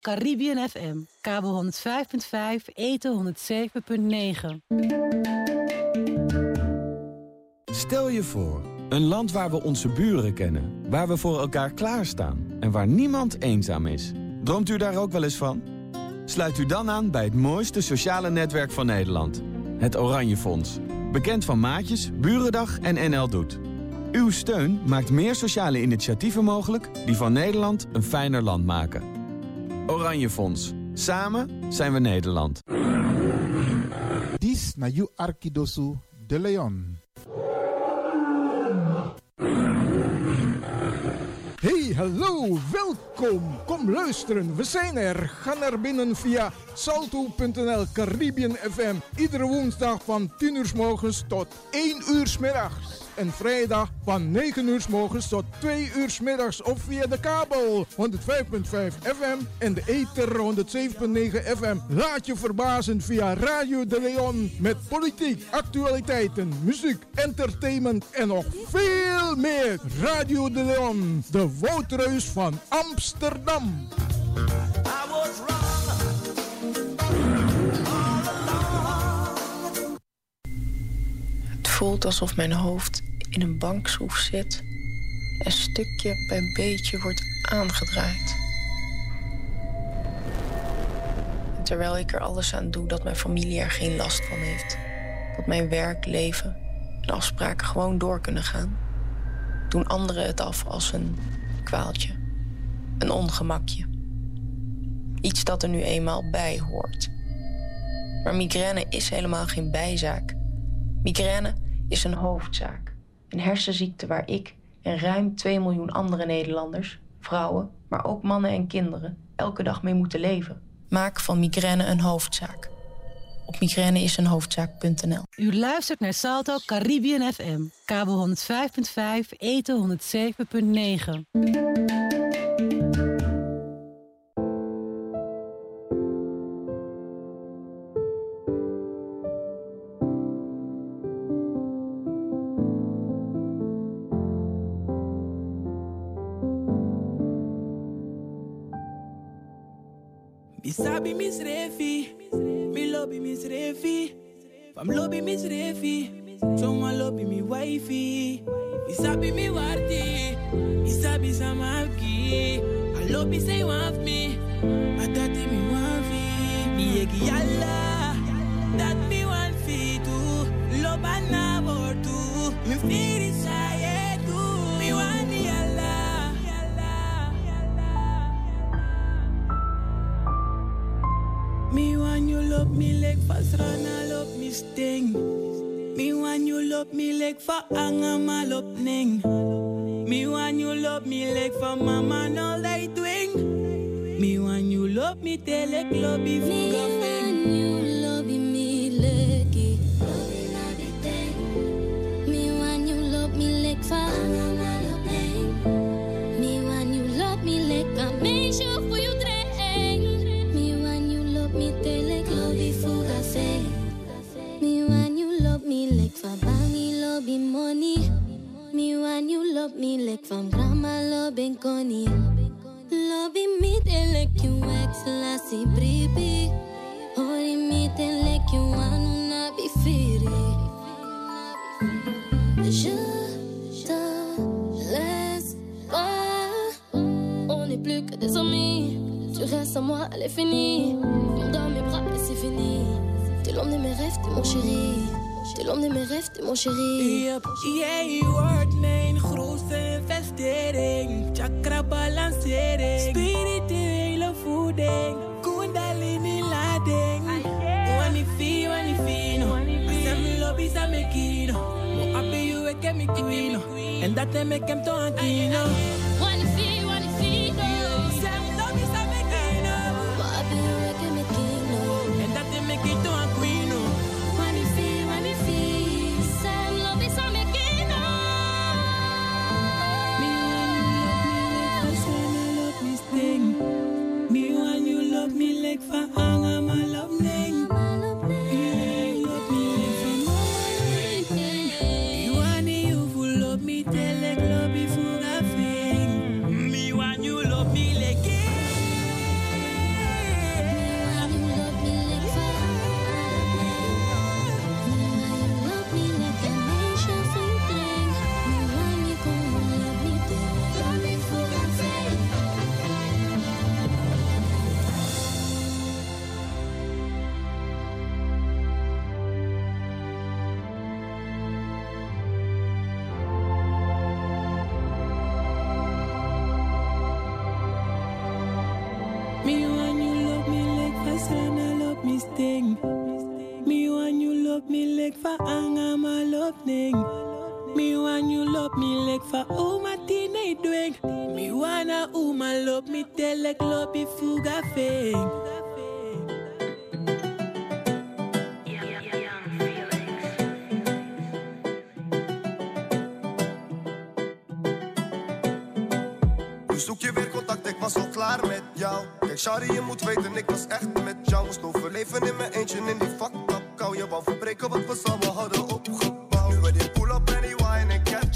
Caribbean FM, kabel 105.5, eten 107.9. Stel je voor, een land waar we onze buren kennen, waar we voor elkaar klaarstaan en waar niemand eenzaam is. Droomt u daar ook wel eens van? Sluit u dan aan bij het mooiste sociale netwerk van Nederland. Het Oranje Fonds. Bekend van Maatjes, Burendag en NL Doet. Uw steun maakt meer sociale initiatieven mogelijk... die van Nederland een fijner land maken. Oranje Fonds. Samen zijn we Nederland. Dis na you Arkidosu de Leon. Hey, hallo, welkom. Kom luisteren, we zijn er. Ga naar binnen via salto.nl Caribbean FM. Iedere woensdag van 10 uur s morgens tot 1 uur s middags en vrijdag van 9 uur s morgens tot 2 uur s middags of via de kabel 105.5 FM en de ether 107.9 FM. Laat je verbazen via Radio de Leon met politiek, actualiteiten, muziek, entertainment en nog veel meer. Radio de Leon, de woudreus van Amsterdam. Het voelt alsof mijn hoofd in een bankschroef zit en stukje bij beetje wordt aangedraaid. Terwijl ik er alles aan doe dat mijn familie er geen last van heeft, dat mijn werk, leven en afspraken gewoon door kunnen gaan, doen anderen het af als een kwaaltje, een ongemakje. Iets dat er nu eenmaal bij hoort. Maar migraine is helemaal geen bijzaak. Migraine is een hoofdzaak. Een hersenziekte waar ik en ruim 2 miljoen andere Nederlanders, vrouwen, maar ook mannen en kinderen, elke dag mee moeten leven. Maak van migraine een hoofdzaak. Op migraineisenhoofdzaak.nl U luistert naar Salto Caribbean FM, kabel 105.5, eten 107.9. Mi sabi mis refi, mi lobby mis refi. Fam lobby mis refi, someone lobby mi wifey. Mi sabi mi warti, mi sabi samaki. I lobby say want me, I thought me want fi. Mi yeki yalla, all up me. Want you love me like for anga mal up ning. Me want you love me like for mama no light wing. Me want you love me tell a club if you Want you love me like from grandma loving Connie. Loving me te like you ex lassie bribi. Hori me te like you anu na be firi. Je te laisse pas. On n'est plus que des amis. Tu restes à moi, elle est finie. Dans mes bras, et c'est fini. T'es l'homme de mes rêves, t'es mon chéri. T'es l'homme de mes rêves, t'es mon chéri. Jij wordt mijn investering. Chakra balancering. Spirituele voeding. Kundalini lading. Wani fi, wani fino. Asem lobby sa me kino. Mo happy you e ke mi queen. En dat te me to antino. me when you love me like for all my teenage doing. Me wanna woman love me tell like love be fuga fake. zoek je weer contact, ik was al klaar met jou. Kijk, Shari, je moet weten, ik was echt met jou. Moest overleven in mijn eentje in die fuck up kou. Je wou verbreken wat we samen hadden opgebouwd.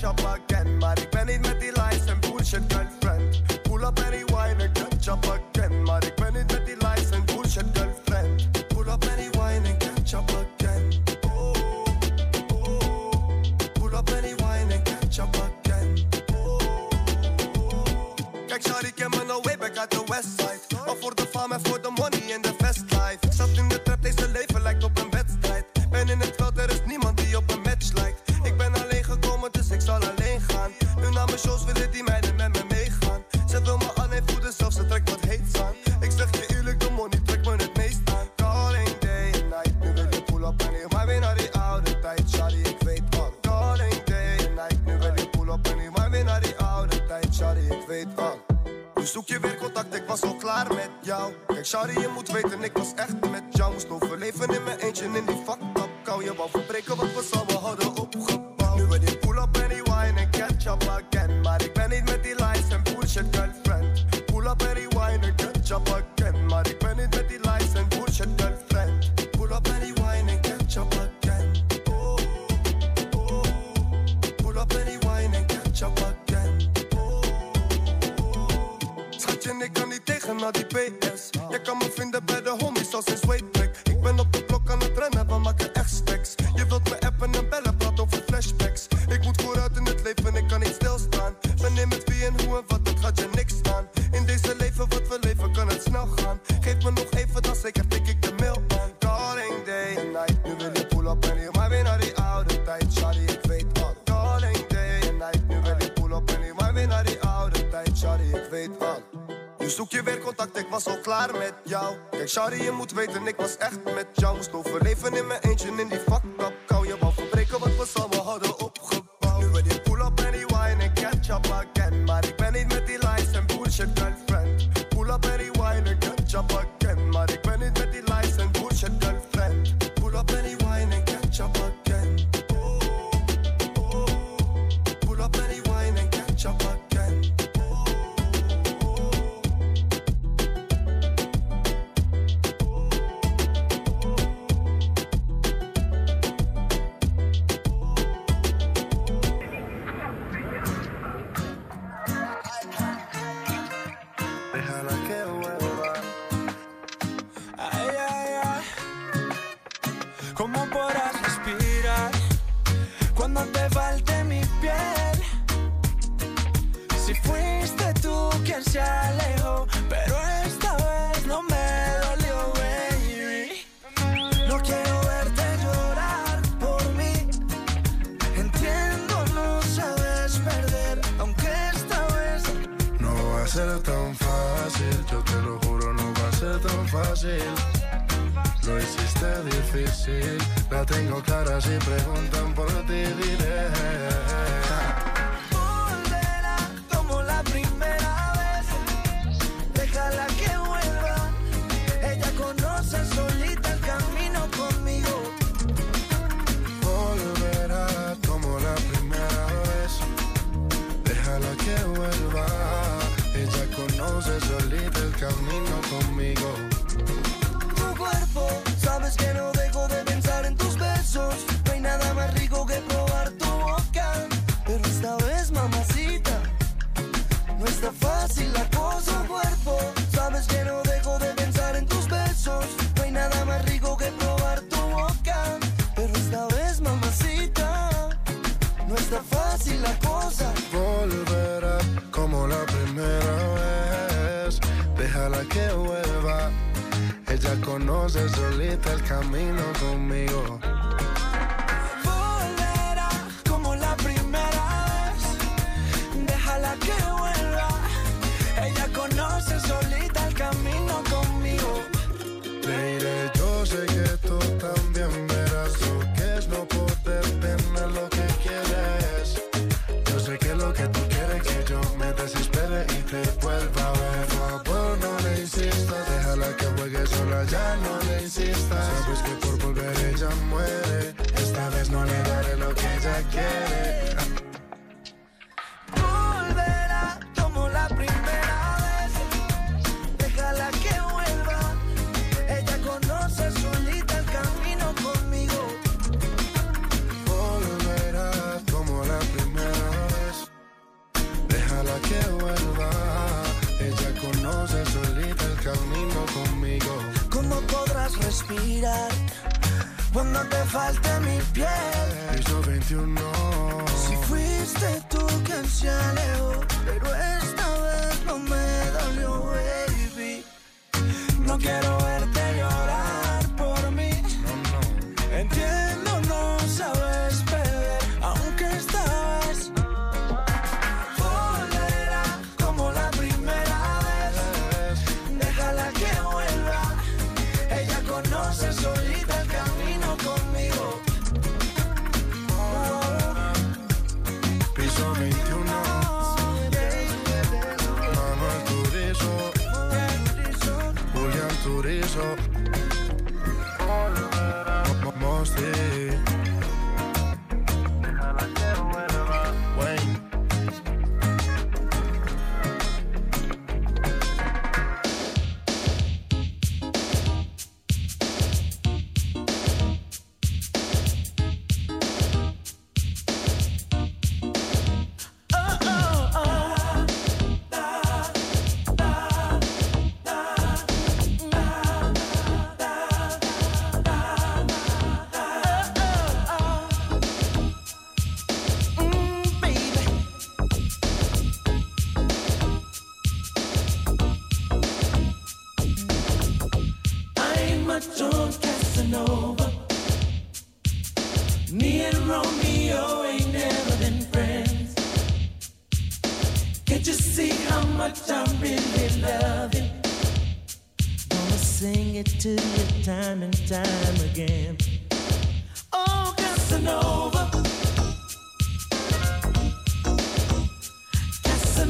catch up again. Maar ik ben met die lies en bullshit girlfriend. Pull up any wine and catch up again. Maar ik ben met die lies en bullshit girlfriend. Pull up any wine and catch up again. Oh, oh, pull up any wine and catch up again. Oh, oh, Catch Kijk, Shari, ken me no way back at the west side. Like I'm off in the bed, homie, sauce and sweet Sorry, je moet weten, ik was echt met conmigo. ¿Cómo podrás respirar cuando te falte mi piel? Piso 21. Si fuiste tú quien se alejó, pero esta vez no me dolió, baby. No quiero verte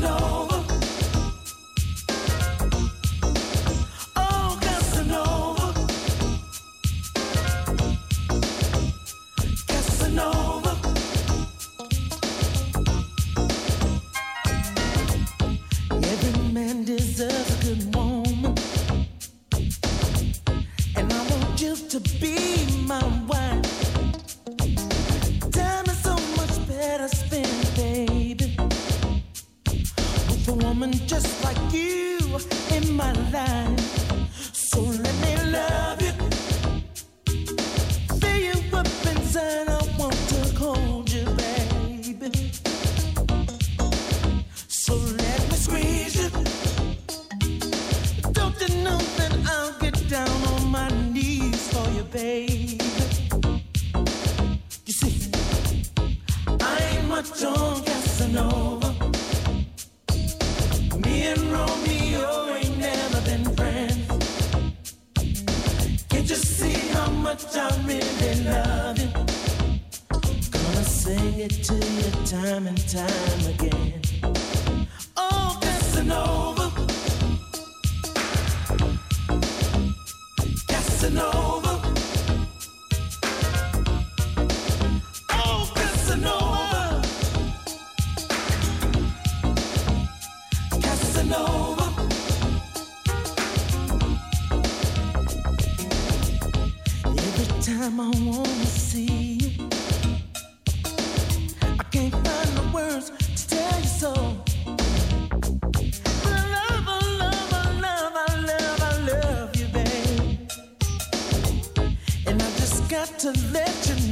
know. to let you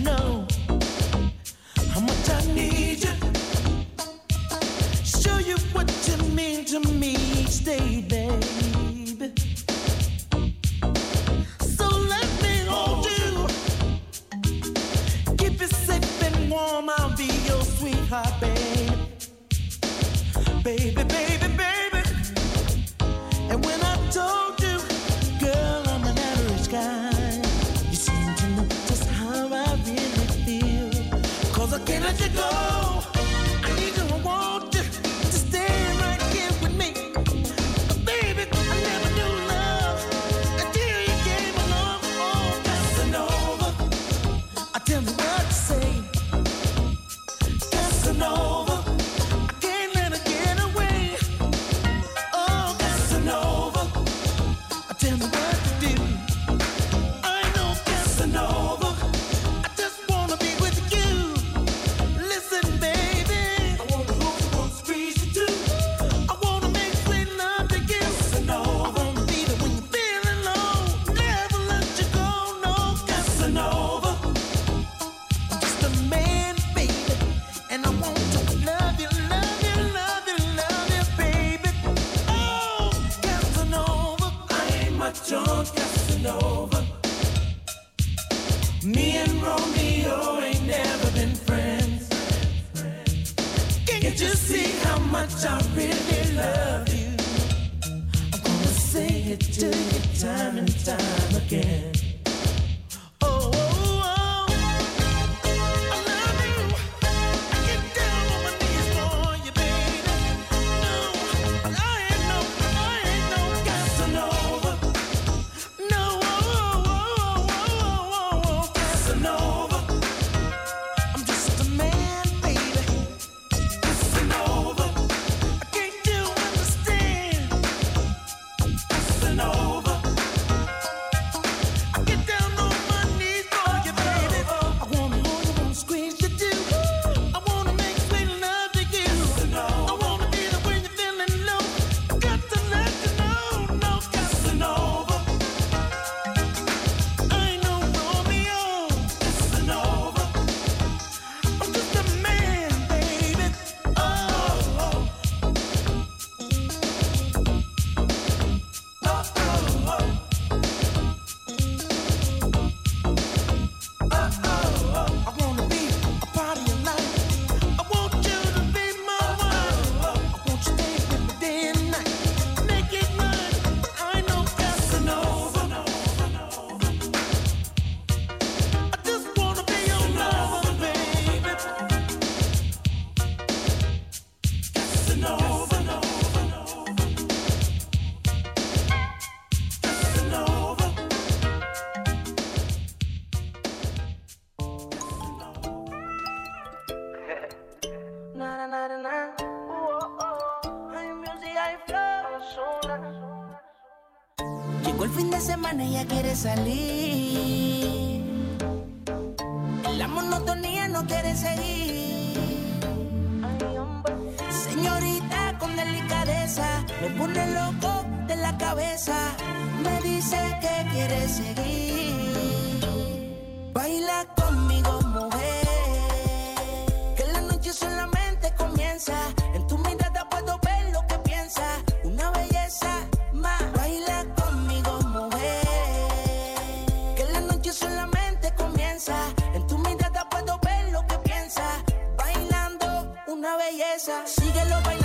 salir. La monotonía no quiere seguir. Señorita con delicadeza, me pone loco de la cabeza. Me dice que quiere seguir. Síguelo bailando.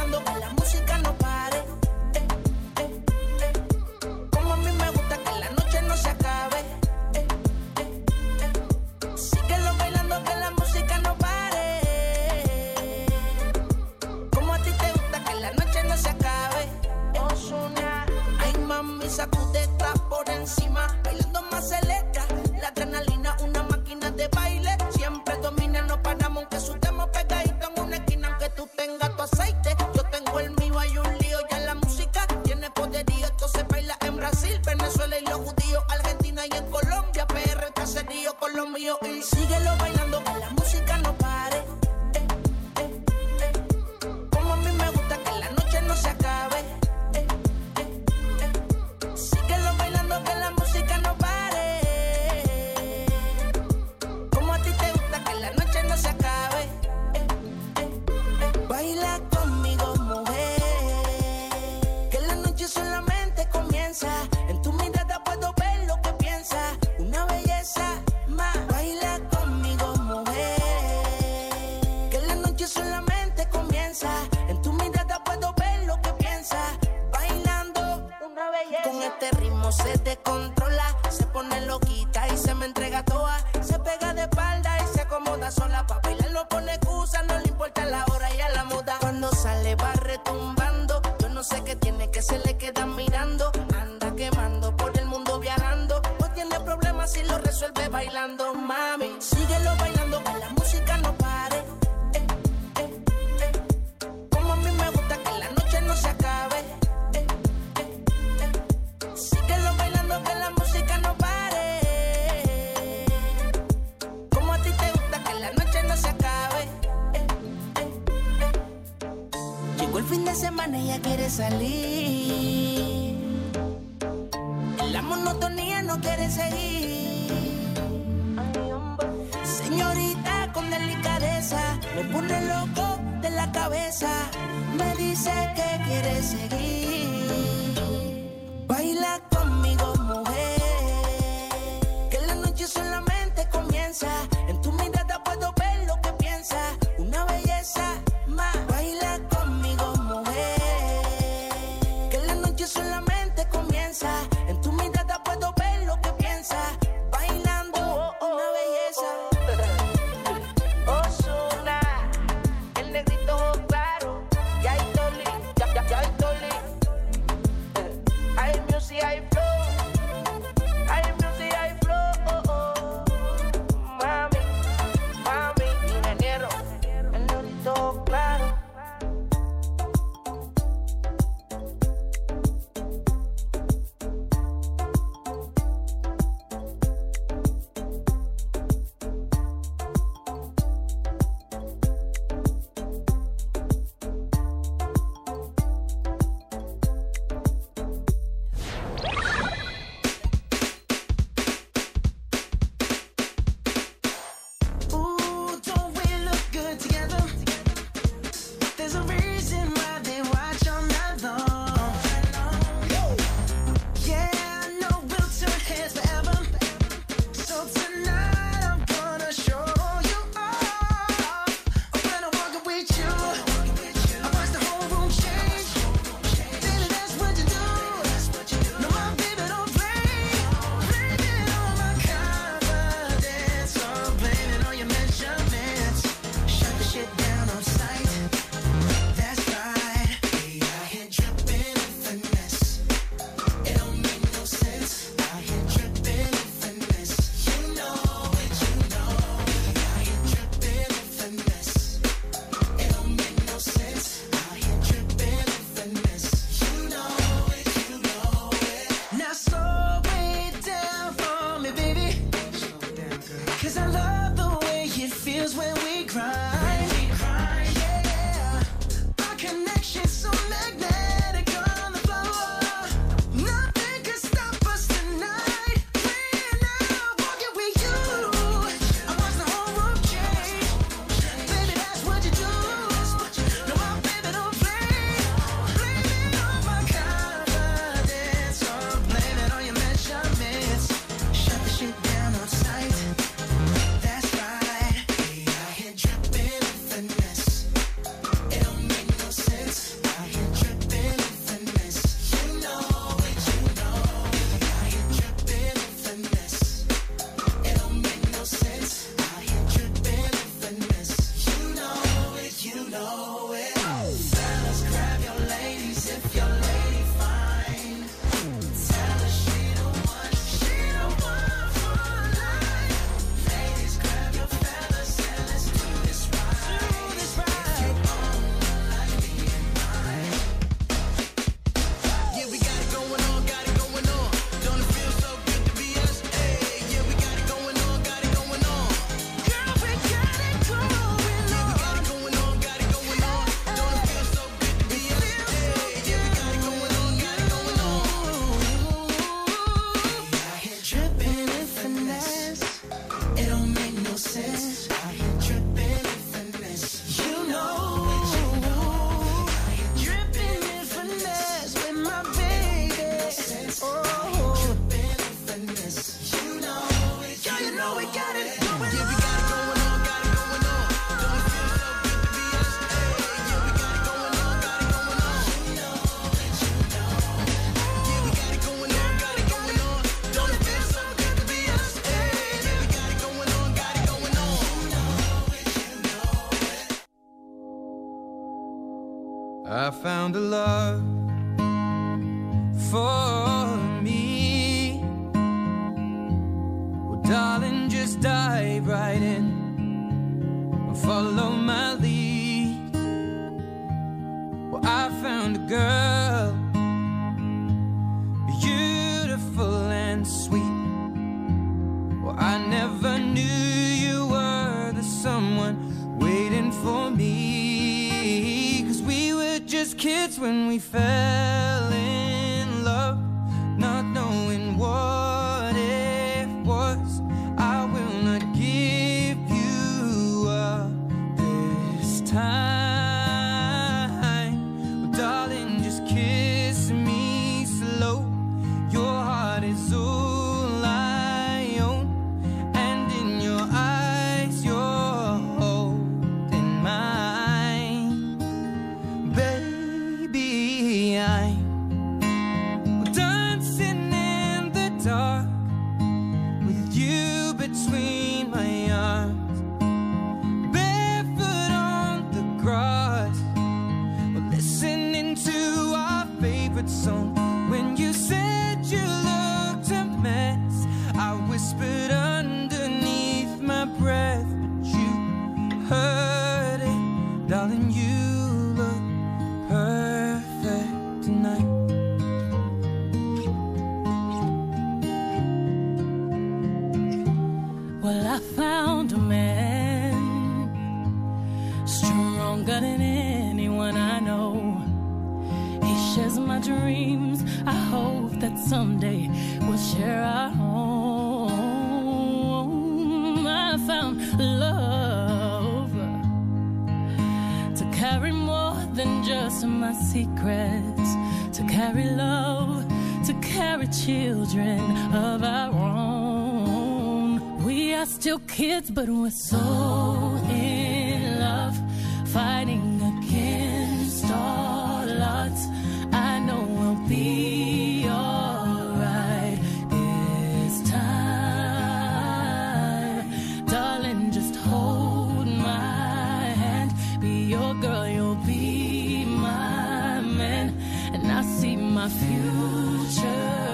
girl, you'll be my man, and I see my future.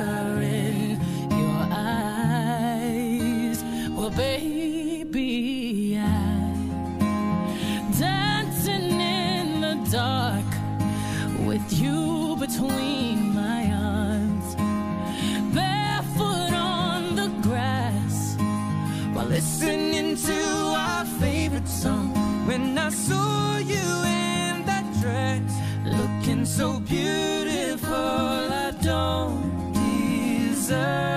so beautiful. I don't deserve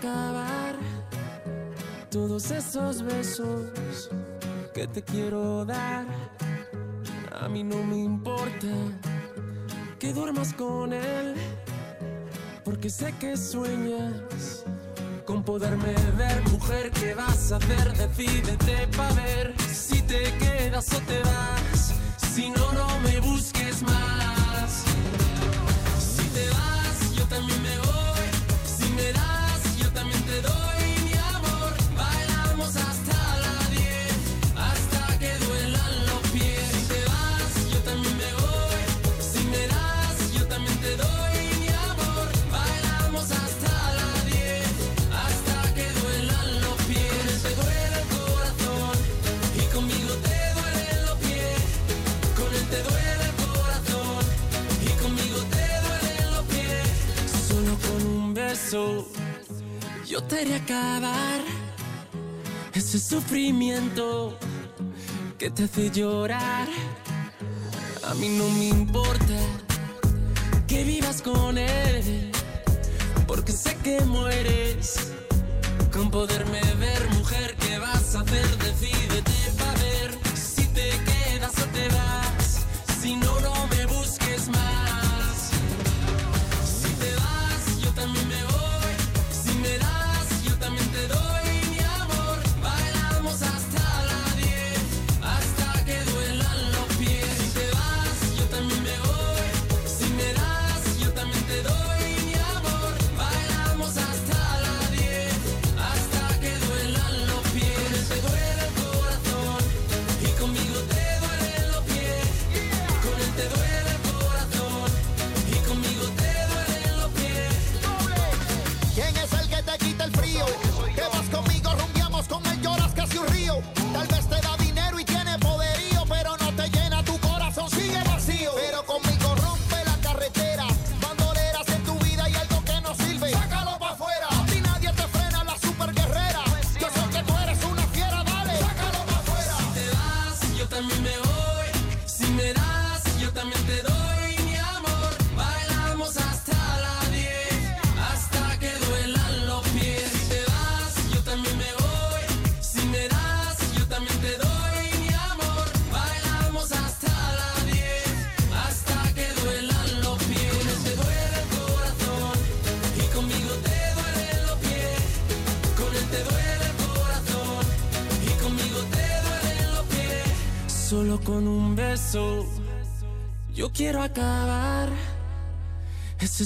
acabar todos esos besos que te quiero dar. A mí no me importa que duermas con él, porque sé que sueñas con poderme ver. Mujer, ¿qué vas a hacer? Decídete pa' ver si te quedas o te vas. Si no, no me busques más. sufrimiento que te hace llorar. A mí no me importa que vivas con él, porque sé que mueres con poderme ver, mujer. ¿Qué vas a hacer? Decídete para ver si te quedas o te vas. Si no, no me busques más.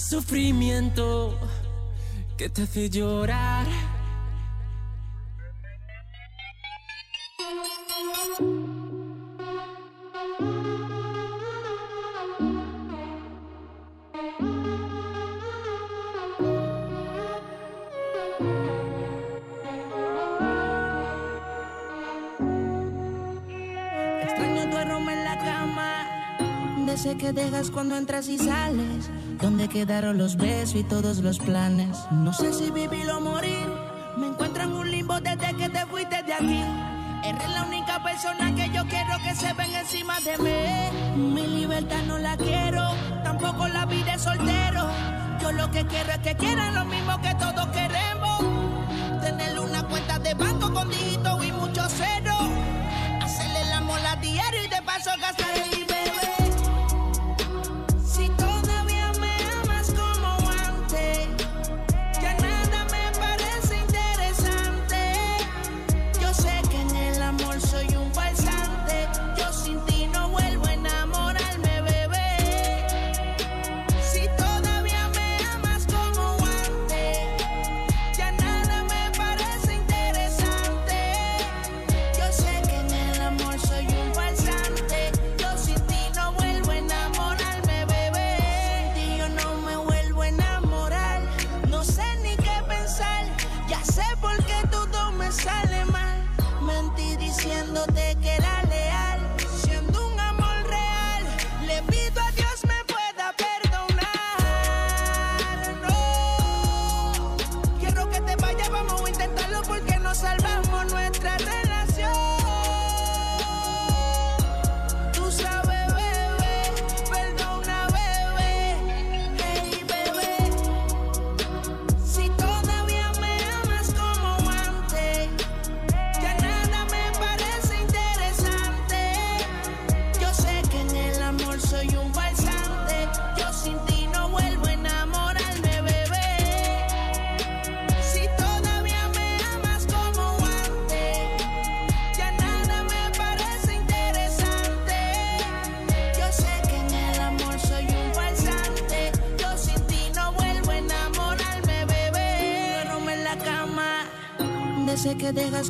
sufrimiento que te hace llorar. Extraño tu aroma en la cama, de ese que dejas cuando entras y sales. ¿Dónde quedaron los besos y todos los planes? No sé si vivir o morir. Me encuentro en un limbo desde que te fuiste de aquí. Eres la única persona que yo quiero que se ven encima de mí. Mi libertad no la quiero, tampoco la vida de soltero. Yo lo que quiero es que quieran lo mismo que todos queremos. Tener una cuenta de banco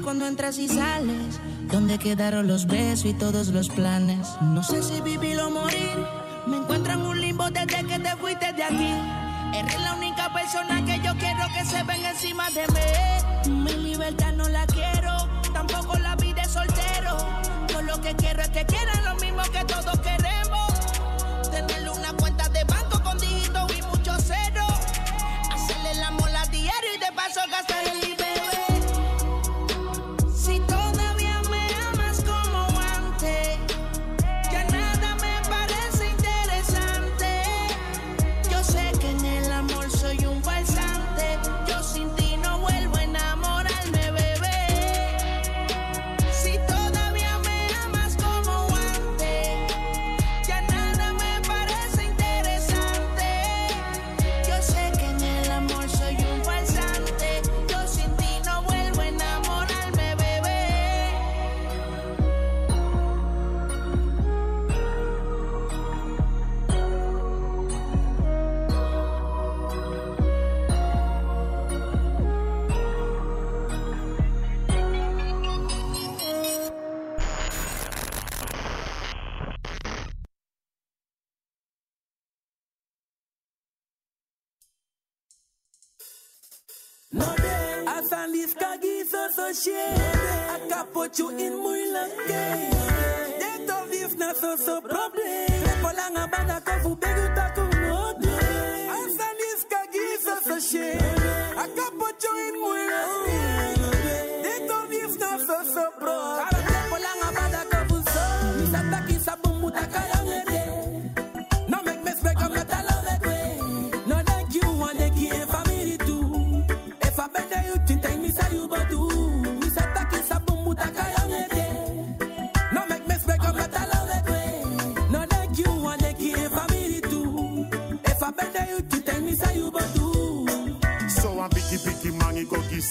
cuando entras y sales. ¿Dónde quedaron los besos y todos los planes? No sé si vivir o morir. Me encuentro en un limbo desde que te fuiste de aquí. Eres la única persona que yo quiero que se ven encima de mí. Mi libertad no la quiero, tampoco la vida de soltero. Yo lo que quiero es que quieran lo mismo que todos I can put you in muy lange. They don't live na so so problem. Polanga bada ko fu begu ta ku no de. Asalis kagi so so shit. I can put you in muy lange. They don't live na so so problem. Polanga bada ko fu so. Mi sa taki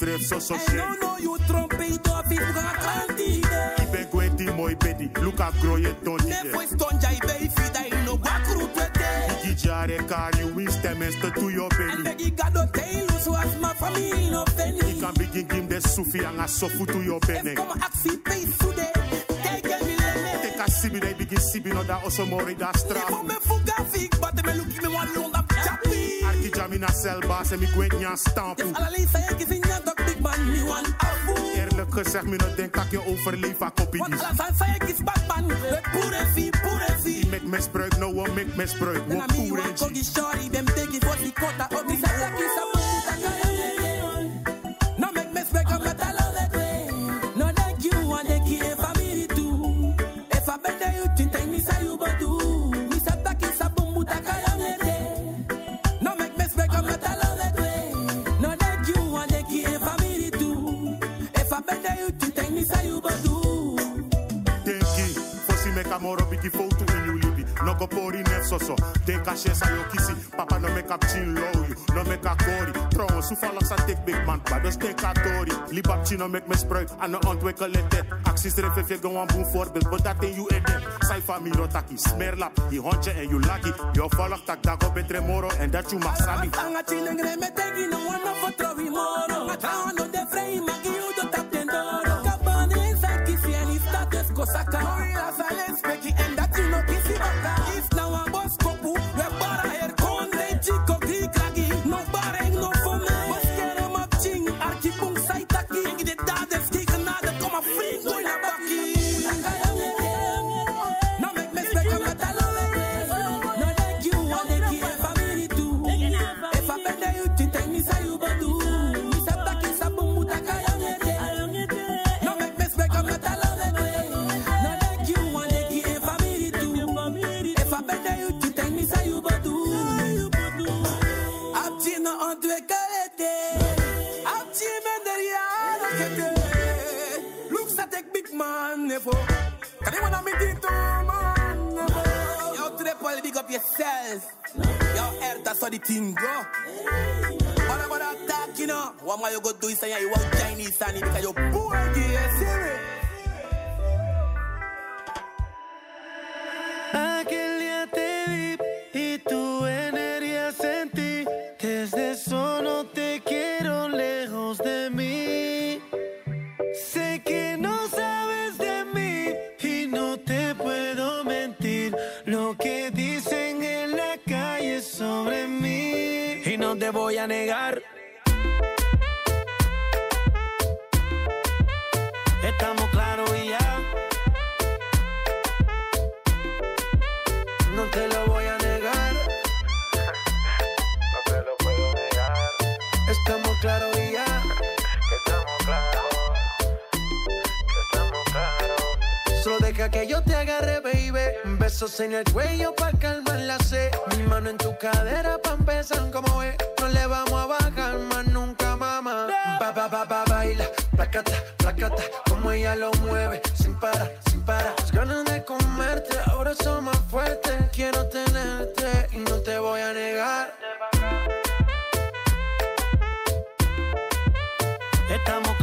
mangi go gisref so so I shit. don't know you trompete of it bukan kantide. Ibe gweti moi bedi, luka groye doni Ne foi stonja i bei fida i no bakru pete. Igi jare kar you win stemester to your belly. Negi gado teilu so as my family no feni. Ikan begin give the sufi anga sofu to your bene. Kom aksi pay sude. Take me lene. Take a sibi they begin sibi no da oso mori da straf. If me fuga fig, but me look me one long up chappy. Arki jamina sel bas e mi gwen nyan stampu. Ala lisa ye kisi nyan tok big man me one afu. Eerlijk gezegd, me no denk dat je overleeft, a kopie Want dis. alles aan zei ik is Batman. We pure vie, pure vie. Mek misbruik, no one make misbruik. Then Wo I mean, pure one G. kogi shorty, them take it for the quota. Oh, this is Denk a shesa yo kisi. Papa no make up chin low you. No make a kori. Trouwens, hoe vallen sa tek big man. Maar dus denk a tori. Libap chino make me spruit. En no ontwikkelen dit. Acties er even veel gewoon boem voorbeeld. But dat in you edit. Sai familie no taki. Smerlap. Die hondje en you lucky. Yo volg tak dago betre moro. En dat you mag sabi. Anga chilengre me tegi no one for trovi moro. Anga no de frei magi u do tap den doro. Kabane inside kisi and if that is kosaka. Gorilla silence peki and you know. What am I gonna do is say you want Chinese and because you poor, yeah, see me? Aquel día te vi y tu energía sentí. Desde eso no te quiero lejos de mí. Sé que no sabes de mí y no te puedo mentir. Lo que dicen en la calle sobre mí. Y no te voy a negar. Yo te agarre, baby. Besos en el cuello pa' calmar la sed. Mi mano en tu cadera pa' empezar como es. No le vamos a bajar más nunca, mamá. Ba, ba, ba, ba, baila. Placata, placata. Como ella lo mueve. Sin parar, sin parar. Las ganas de comerte ahora son más fuertes. Quiero tenerte y no te voy a negar. Estamos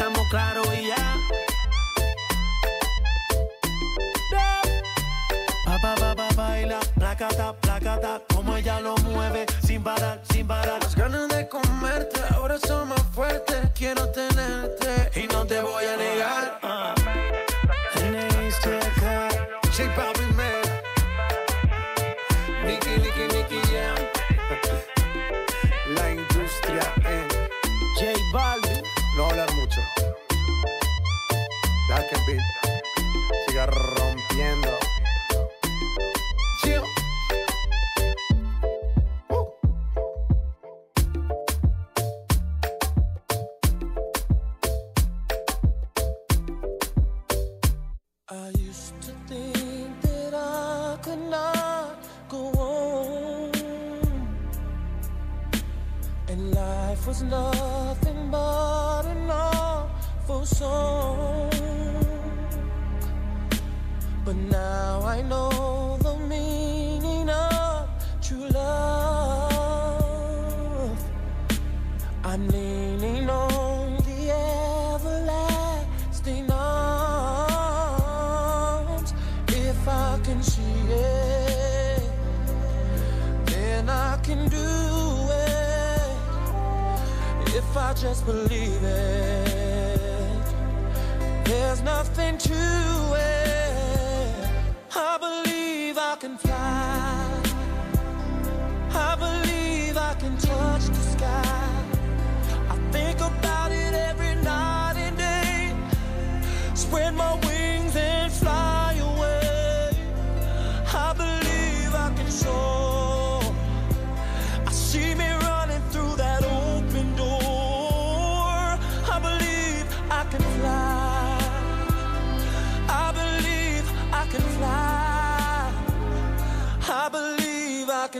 Estamos claros y ya. Pa, pa, pa, baila, placata, placata, como ella lo mueve, sin parar, sin parar. Las ganas de comerte ahora son más fuertes. Quiero tenerte y no te voy a negar.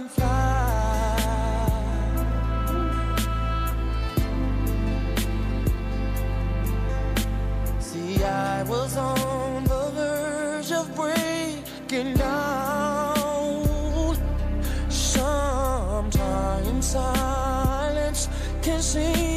can fly. See, I was on the verge of breaking down. Sometimes silence can seem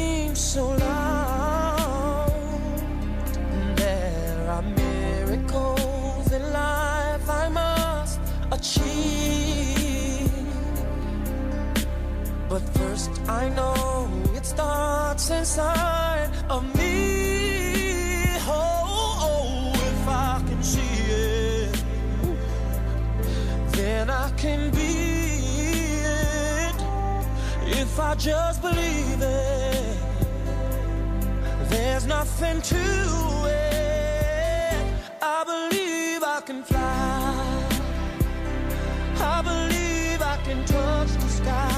I know it starts inside of me. Oh, oh, oh if I can see it, then I can be it. If I just believe it, there's nothing to it. I believe I can fly. I believe I can touch the sky.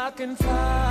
I can find.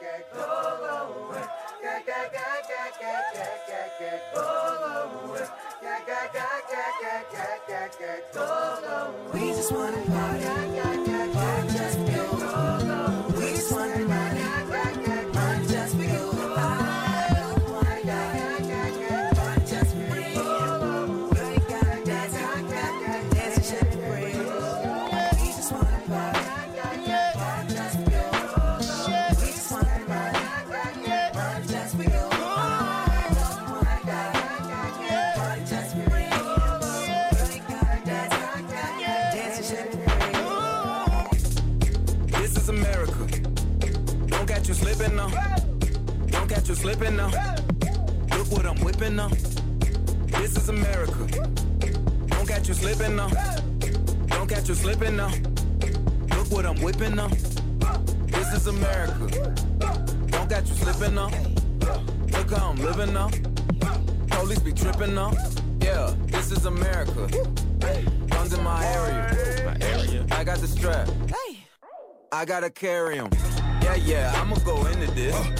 We just wanna party. Catch you slipping now. Look what I'm whipping now. This is America. Don't catch you slipping now. Don't catch you slipping now. Look what I'm whipping now. This is America. Don't catch you slipping now. Look how I'm living now. Police be tripping now. Yeah, this is America. Guns in my area. My area. I got the strap. I gotta carry 'em. Yeah, yeah, I'ma go into this.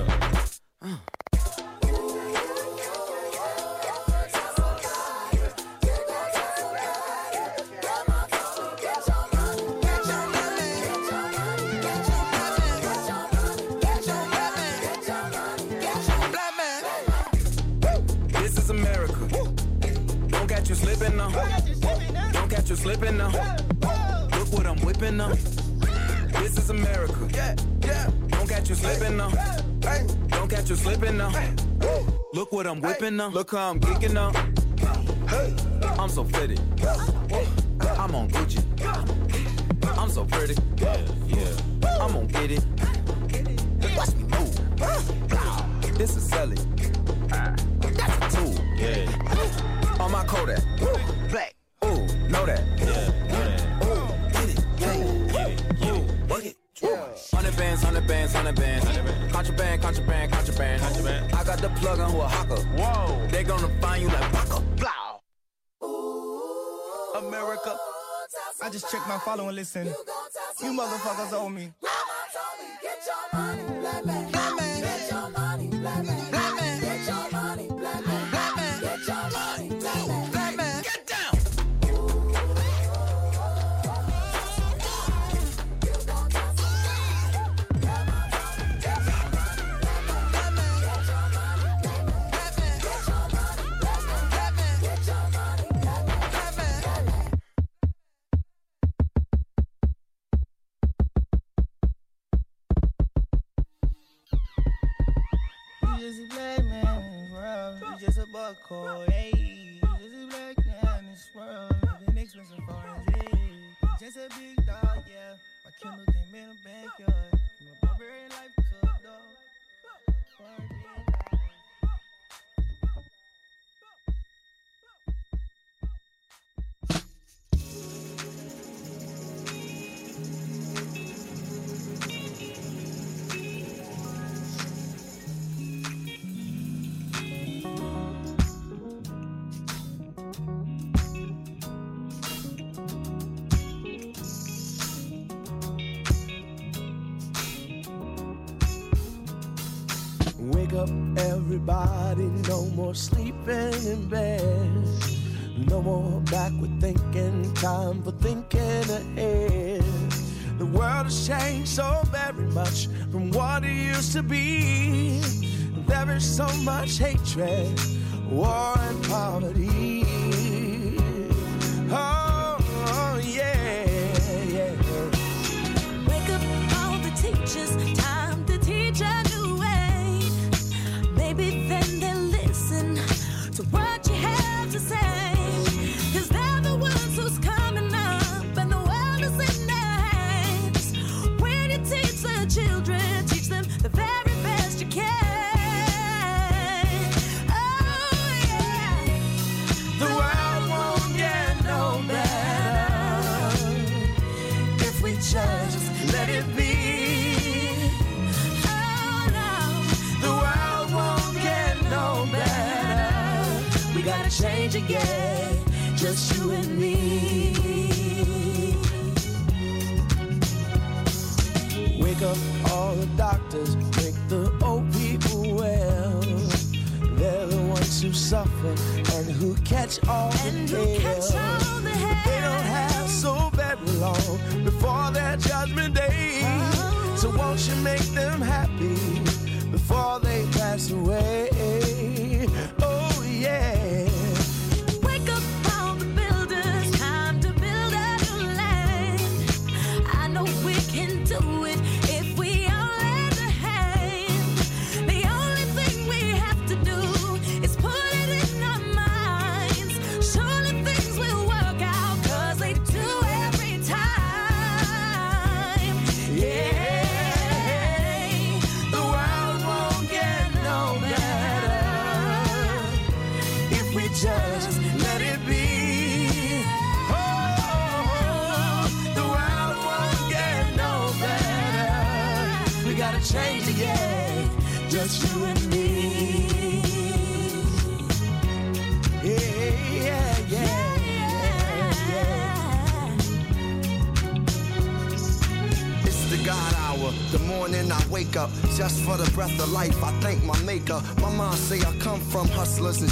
Whipping now. This is America. Yeah, yeah. Don't catch you slipping now. Don't catch you slipping now. Look what I'm whipping now. Look how I'm kicking now. I'm so fitted. I'm on Gucci. I'm so pretty. Yeah, yeah. I'm gonna get it. Watch me move. This is Sally. That's a tool. Yeah. On my Kodak. Contraband, contraband, contraband. I got the plug on Oaxaca. Whoa. They gonna find you like Baka. Blow. America. I just checked my follow and listen. You motherfuckers owe me. You just everybody, no more sleeping in bed. No more backward thinking, time for thinking ahead. The world has changed so very much from what it used to be. There is so much hatred, war, and poverty. Change again, just you and me. Wake up all the doctors, make the old people well. They're the ones who suffer and who catch all And the who hell. catch all the they don't have so very long before their judgment day. Oh. So won't you make them happy before they pass away?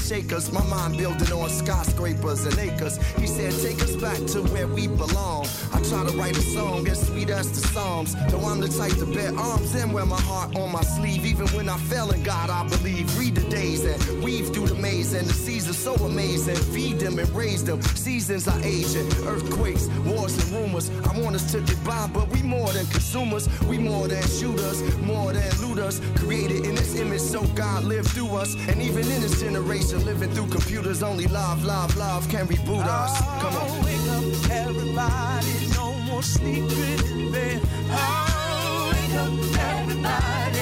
Shakers. My mind building on skyscrapers and acres. He said, take us back to where we belong. I try to write a song as sweet as the Psalms. Though I'm the type to bear arms and wear my heart on my sleeve. Even when I fell in God, I believe. Read the days and weave through the maze. And the seasons so amazing. Feed them and raise them. Seasons are aging. Earthquakes, wars and rumors. I want us to get by, but we more than consumers. We more than shooters, more than looters. Created in this image, so God lived through us. And even in this generation, living through computers, only love, love, love can reboot us. Come on. Oh, wake up, everybody. No more sleeping in bed. Oh, wake up, everybody.